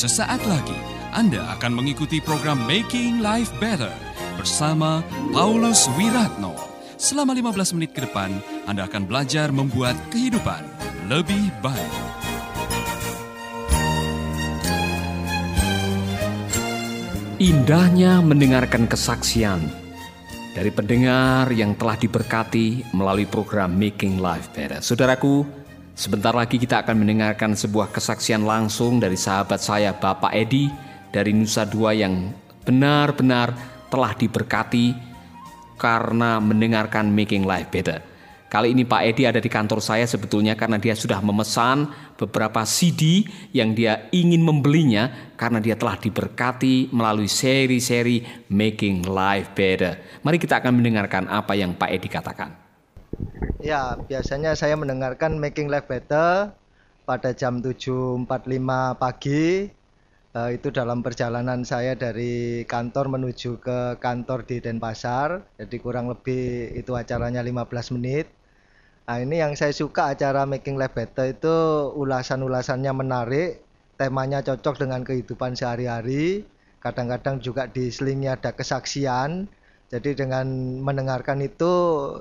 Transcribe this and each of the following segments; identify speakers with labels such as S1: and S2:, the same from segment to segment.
S1: Sesaat lagi Anda akan mengikuti program Making Life Better bersama Paulus Wiratno. Selama 15 menit ke depan, Anda akan belajar membuat kehidupan lebih baik.
S2: Indahnya mendengarkan kesaksian dari pendengar yang telah diberkati melalui program Making Life Better. Saudaraku, sebentar lagi kita akan mendengarkan sebuah kesaksian langsung dari sahabat saya Bapak Edi dari Nusa Dua yang benar-benar telah diberkati karena mendengarkan Making Life Better. Kali ini Pak Edi ada di kantor saya sebetulnya karena dia sudah memesan beberapa CD yang dia ingin membelinya karena dia telah diberkati melalui seri-seri Making Life Better. Mari kita akan mendengarkan apa yang Pak Edi katakan.
S3: Ya, biasanya saya mendengarkan Making Life Better pada jam 7.45 pagi. Uh, itu dalam perjalanan saya dari kantor menuju ke kantor di Denpasar. Jadi kurang lebih itu acaranya 15 menit. Nah ini yang saya suka acara Making Life Better itu ulasan-ulasannya menarik, temanya cocok dengan kehidupan sehari-hari, kadang-kadang juga diselingi ada kesaksian. Jadi dengan mendengarkan itu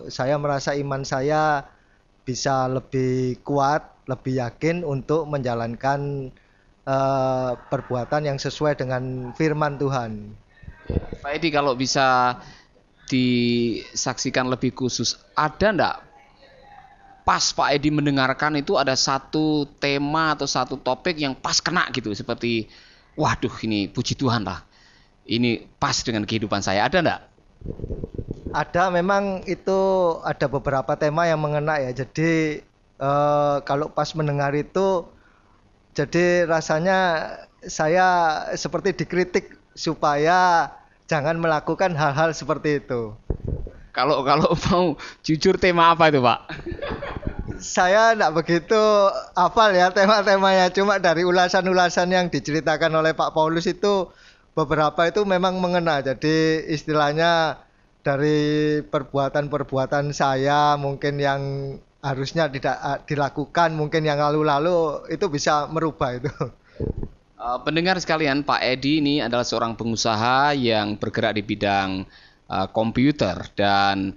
S3: saya merasa iman saya bisa lebih kuat, lebih yakin untuk menjalankan uh, perbuatan yang sesuai dengan firman Tuhan.
S2: Pak Edi kalau bisa disaksikan lebih khusus, ada enggak pas Pak Edi mendengarkan itu ada satu tema atau satu topik yang pas kena gitu seperti waduh ini puji Tuhan lah ini pas dengan kehidupan saya ada enggak?
S3: Ada memang itu ada beberapa tema yang mengena ya jadi uh, kalau pas mendengar itu jadi rasanya saya seperti dikritik supaya jangan melakukan hal-hal seperti itu.
S2: Kalau kalau mau jujur tema apa itu Pak?
S3: saya tidak begitu hafal ya tema-temanya cuma dari ulasan-ulasan yang diceritakan oleh Pak Paulus itu beberapa itu memang mengena jadi istilahnya dari perbuatan-perbuatan saya mungkin yang harusnya tidak ah, dilakukan mungkin yang lalu-lalu itu bisa merubah itu.
S2: Uh, pendengar sekalian Pak Edi ini adalah seorang pengusaha yang bergerak di bidang uh, komputer. Dan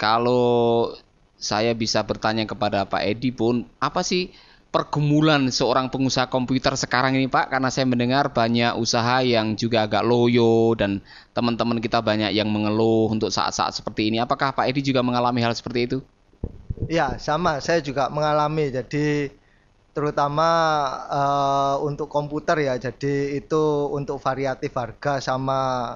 S2: kalau saya bisa bertanya kepada Pak Edi pun, apa sih pergumulan seorang pengusaha komputer sekarang ini Pak? Karena saya mendengar banyak usaha yang juga agak loyo dan teman-teman kita banyak yang mengeluh untuk saat-saat seperti ini. Apakah Pak Edi juga mengalami hal seperti itu?
S3: Ya, sama. Saya juga mengalami. Jadi terutama uh, untuk komputer ya. Jadi itu untuk variatif harga sama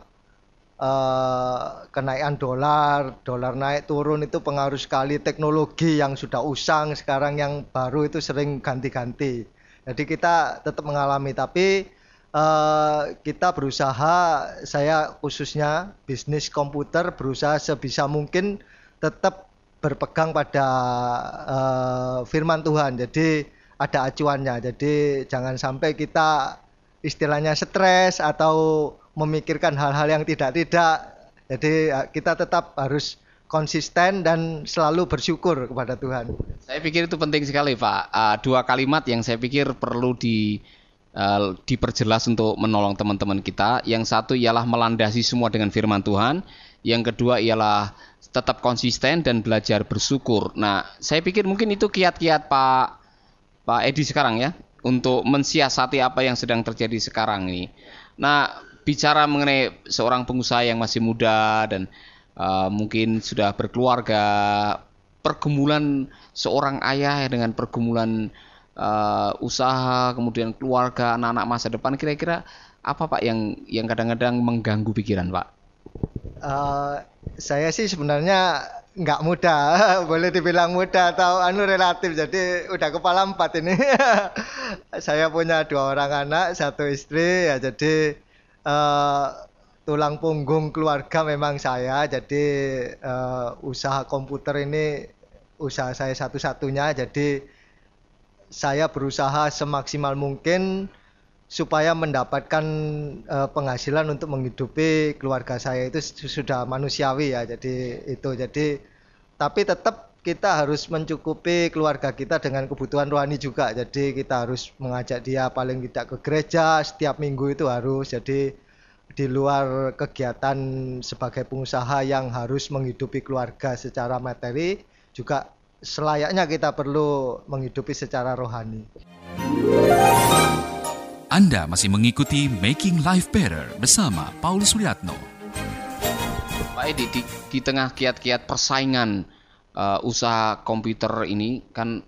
S3: uh, kenaikan dolar, dolar naik turun itu pengaruh sekali teknologi yang sudah usang sekarang yang baru itu sering ganti-ganti. Jadi kita tetap mengalami tapi uh, kita berusaha saya khususnya bisnis komputer berusaha sebisa mungkin tetap berpegang pada uh, firman Tuhan. Jadi ada acuannya. Jadi jangan sampai kita istilahnya stres atau memikirkan hal-hal yang tidak-tidak. Jadi ya, kita tetap harus konsisten dan selalu bersyukur kepada Tuhan.
S2: Saya pikir itu penting sekali, Pak. Uh, dua kalimat yang saya pikir perlu di uh, diperjelas untuk menolong teman-teman kita. Yang satu ialah melandasi semua dengan firman Tuhan. Yang kedua ialah tetap konsisten dan belajar bersyukur. Nah, saya pikir mungkin itu kiat-kiat Pak Pak Edi sekarang ya untuk mensiasati apa yang sedang terjadi sekarang ini. Nah, bicara mengenai seorang pengusaha yang masih muda dan uh, mungkin sudah berkeluarga, pergumulan seorang ayah dengan pergumulan uh, usaha, kemudian keluarga, anak-anak masa depan, kira-kira apa Pak yang yang kadang-kadang mengganggu pikiran Pak?
S3: Uh, saya sih sebenarnya nggak muda, boleh dibilang muda atau anu relatif, jadi udah kepala empat ini. saya punya dua orang anak, satu istri, ya jadi uh, tulang punggung keluarga memang saya. Jadi uh, usaha komputer ini usaha saya satu-satunya. Jadi saya berusaha semaksimal mungkin supaya mendapatkan uh, penghasilan untuk menghidupi keluarga saya itu sudah manusiawi ya. Jadi itu jadi tapi tetap kita harus mencukupi keluarga kita dengan kebutuhan rohani juga. Jadi kita harus mengajak dia paling tidak ke gereja setiap minggu itu harus. Jadi di luar kegiatan sebagai pengusaha yang harus menghidupi keluarga secara materi juga selayaknya kita perlu menghidupi secara rohani.
S1: Anda masih mengikuti Making Life Better bersama Paulus Wiratno.
S2: Pak Edi, di, di tengah kiat-kiat persaingan uh, usaha komputer ini kan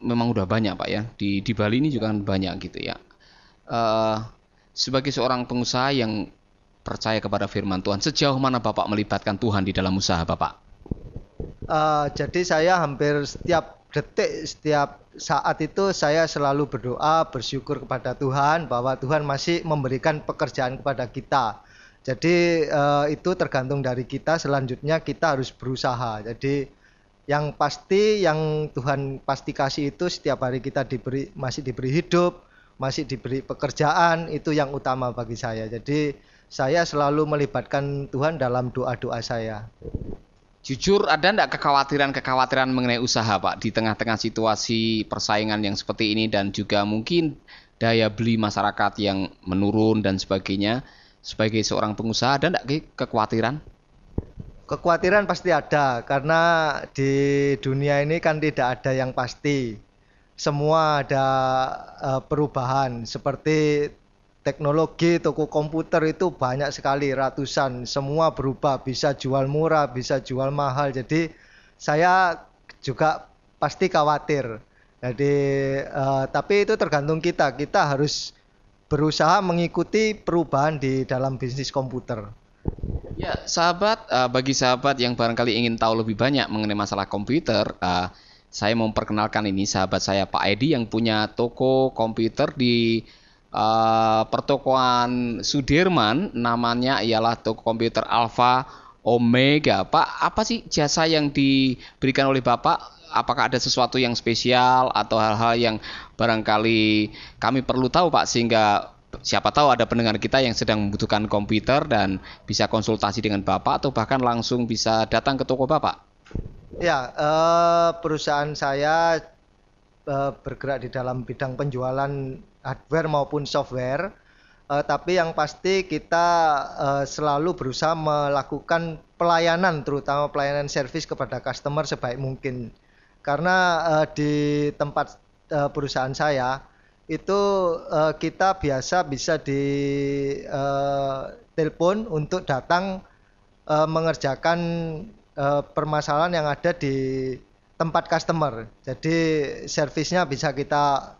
S2: memang udah banyak Pak ya. Di, di Bali ini juga kan banyak gitu ya. Uh, sebagai seorang pengusaha yang percaya kepada firman Tuhan, sejauh mana Bapak melibatkan Tuhan di dalam usaha Bapak?
S3: Uh, jadi saya hampir setiap detik, setiap saat itu saya selalu berdoa, bersyukur kepada Tuhan bahwa Tuhan masih memberikan pekerjaan kepada kita. Jadi uh, itu tergantung dari kita. Selanjutnya kita harus berusaha. Jadi yang pasti yang Tuhan pasti kasih itu setiap hari kita diberi masih diberi hidup, masih diberi pekerjaan itu yang utama bagi saya. Jadi saya selalu melibatkan Tuhan dalam doa-doa saya.
S2: Jujur ada enggak kekhawatiran-kekhawatiran mengenai usaha Pak di tengah-tengah situasi persaingan yang seperti ini dan juga mungkin daya beli masyarakat yang menurun dan sebagainya sebagai seorang pengusaha ada enggak kekhawatiran?
S3: Kekhawatiran pasti ada karena di dunia ini kan tidak ada yang pasti. Semua ada uh, perubahan seperti teknologi toko komputer itu banyak sekali ratusan semua berubah bisa jual murah bisa jual mahal jadi saya juga pasti khawatir jadi uh, tapi itu tergantung kita kita harus berusaha mengikuti perubahan di dalam bisnis komputer
S2: ya sahabat uh, bagi sahabat yang barangkali ingin tahu lebih banyak mengenai masalah komputer uh, saya memperkenalkan ini sahabat saya Pak Edi yang punya toko komputer di uh, pertokoan Sudirman namanya ialah toko komputer Alpha Omega. Pak, apa sih jasa yang diberikan oleh Bapak? Apakah ada sesuatu yang spesial atau hal-hal yang barangkali kami perlu tahu Pak sehingga siapa tahu ada pendengar kita yang sedang membutuhkan komputer dan bisa konsultasi dengan Bapak atau bahkan langsung bisa datang ke toko Bapak?
S3: Ya, uh, perusahaan saya uh, bergerak di dalam bidang penjualan hardware maupun software. Uh, tapi yang pasti kita uh, selalu berusaha melakukan pelayanan, terutama pelayanan servis kepada customer sebaik mungkin. Karena uh, di tempat uh, perusahaan saya itu uh, kita biasa bisa di uh, telepon untuk datang uh, mengerjakan uh, permasalahan yang ada di tempat customer. Jadi servisnya bisa kita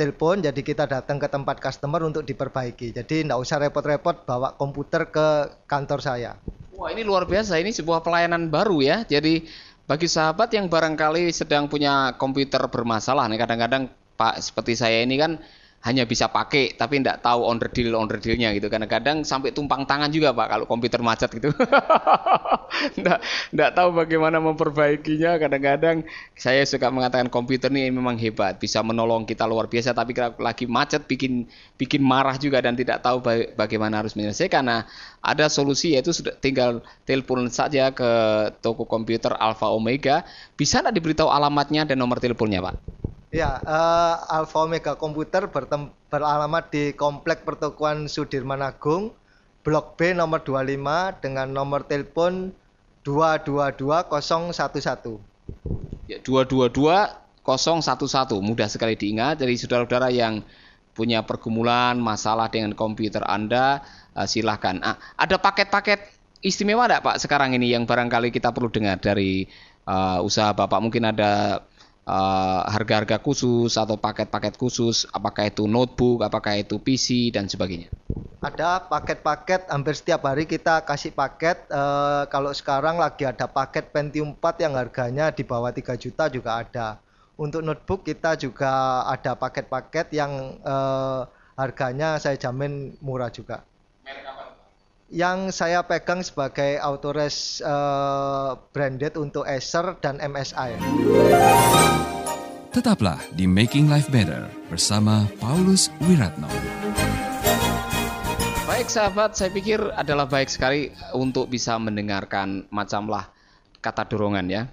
S3: telepon jadi kita datang ke tempat customer untuk diperbaiki. Jadi tidak usah repot-repot bawa komputer ke kantor saya.
S2: Wah ini luar biasa. Ini sebuah pelayanan baru ya. Jadi bagi sahabat yang barangkali sedang punya komputer bermasalah nih kadang-kadang Pak seperti saya ini kan hanya bisa pakai tapi tidak tahu on deal on dealnya gitu. Kadang-kadang sampai tumpang tangan juga pak kalau komputer macet gitu. Tidak tahu bagaimana memperbaikinya. Kadang-kadang saya suka mengatakan komputer ini memang hebat bisa menolong kita luar biasa. Tapi lagi macet bikin bikin marah juga dan tidak tahu bagaimana harus menyelesaikan. Nah ada solusi yaitu sudah tinggal telepon saja ke toko komputer Alpha Omega. Bisa tidak diberitahu alamatnya dan nomor teleponnya pak
S3: Ya, uh, Alfa Omega Komputer beralamat di Komplek Pertokoan Sudirman Agung, Blok B nomor 25 dengan nomor telepon 222011.
S2: Ya, 222011. Mudah sekali diingat. Jadi saudara-saudara yang punya pergumulan masalah dengan komputer Anda, uh, silahkan. Ah, ada paket-paket istimewa enggak Pak sekarang ini yang barangkali kita perlu dengar dari uh, usaha Bapak? Mungkin ada Eh, harga-harga uh, khusus atau paket-paket khusus, apakah itu notebook, apakah itu PC dan sebagainya?
S3: Ada paket-paket hampir setiap hari kita kasih paket. Uh, kalau sekarang lagi ada paket Pentium 4 yang harganya di bawah 3 juta juga ada. Untuk notebook kita juga ada paket-paket yang uh, harganya saya jamin murah juga. Yang saya pegang sebagai autores uh, branded untuk Acer dan MSI.
S1: Tetaplah di Making Life Better bersama Paulus Wiratno.
S2: Baik sahabat, saya pikir adalah baik sekali untuk bisa mendengarkan macamlah kata dorongan ya.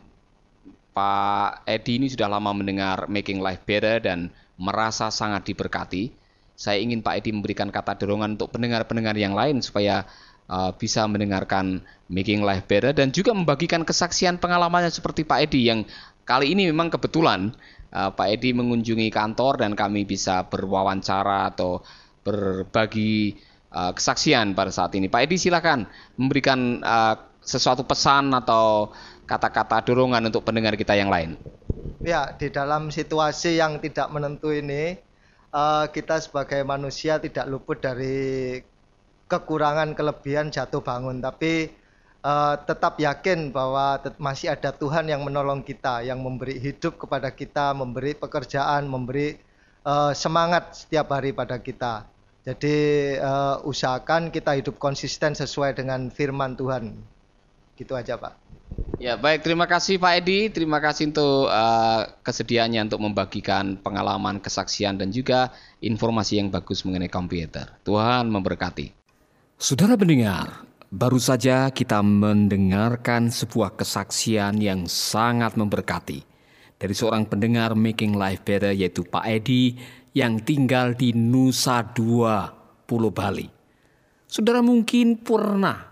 S2: Pak Edi ini sudah lama mendengar Making Life Better dan merasa sangat diberkati. Saya ingin Pak Edi memberikan kata dorongan untuk pendengar-pendengar yang lain supaya uh, bisa mendengarkan Making Life Better dan juga membagikan kesaksian pengalamannya seperti Pak Edi yang kali ini memang kebetulan uh, Pak Edi mengunjungi kantor dan kami bisa berwawancara atau berbagi uh, kesaksian pada saat ini. Pak Edi silakan memberikan uh, sesuatu pesan atau kata-kata dorongan untuk pendengar kita yang lain.
S3: Ya, di dalam situasi yang tidak menentu ini, uh, kita sebagai manusia tidak luput dari kekurangan kelebihan jatuh bangun, tapi uh, tetap yakin bahwa masih ada Tuhan yang menolong kita, yang memberi hidup kepada kita, memberi pekerjaan, memberi uh, semangat setiap hari pada kita. Jadi uh, usahakan kita hidup konsisten sesuai dengan firman Tuhan. Gitu aja, Pak.
S2: Ya, baik. Terima kasih Pak Edi. Terima kasih untuk uh, kesediaannya untuk membagikan pengalaman, kesaksian dan juga informasi yang bagus mengenai komputer. Tuhan memberkati.
S1: Saudara pendengar, baru saja kita mendengarkan sebuah kesaksian yang sangat memberkati dari seorang pendengar Making Life Better yaitu Pak Edi yang tinggal di Nusa Dua, Pulau Bali. Saudara mungkin pernah,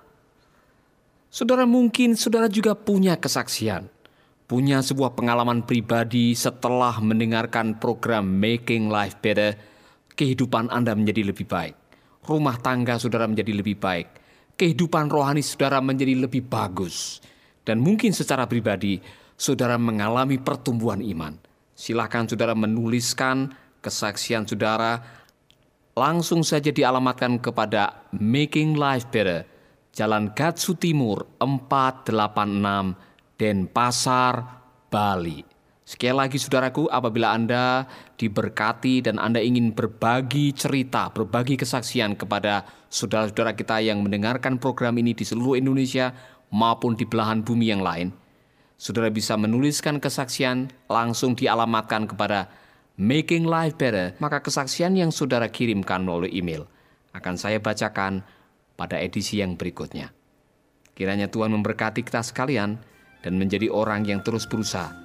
S1: saudara mungkin saudara juga punya kesaksian, punya sebuah pengalaman pribadi setelah mendengarkan program Making Life Better, kehidupan Anda menjadi lebih baik, rumah tangga saudara menjadi lebih baik, kehidupan rohani saudara menjadi lebih bagus, dan mungkin secara pribadi saudara mengalami pertumbuhan iman. Silakan saudara menuliskan kesaksian saudara langsung saja dialamatkan kepada Making Life Better, Jalan Gatsu Timur 486, Denpasar, Bali. Sekali lagi saudaraku, apabila Anda diberkati dan Anda ingin berbagi cerita, berbagi kesaksian kepada saudara-saudara kita yang mendengarkan program ini di seluruh Indonesia maupun di belahan bumi yang lain, saudara bisa menuliskan kesaksian langsung dialamatkan kepada Making Life Better, maka kesaksian yang saudara kirimkan melalui email akan saya bacakan pada edisi yang berikutnya. Kiranya Tuhan memberkati kita sekalian dan menjadi orang yang terus berusaha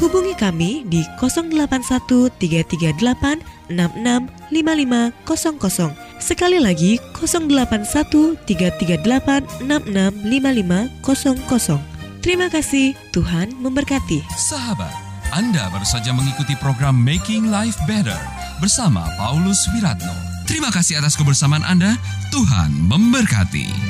S4: Hubungi kami di 081338665500. Sekali lagi 081338665500. Terima kasih, Tuhan memberkati.
S1: Sahabat, Anda baru saja mengikuti program Making Life Better bersama Paulus Wiratno. Terima kasih atas kebersamaan Anda. Tuhan memberkati.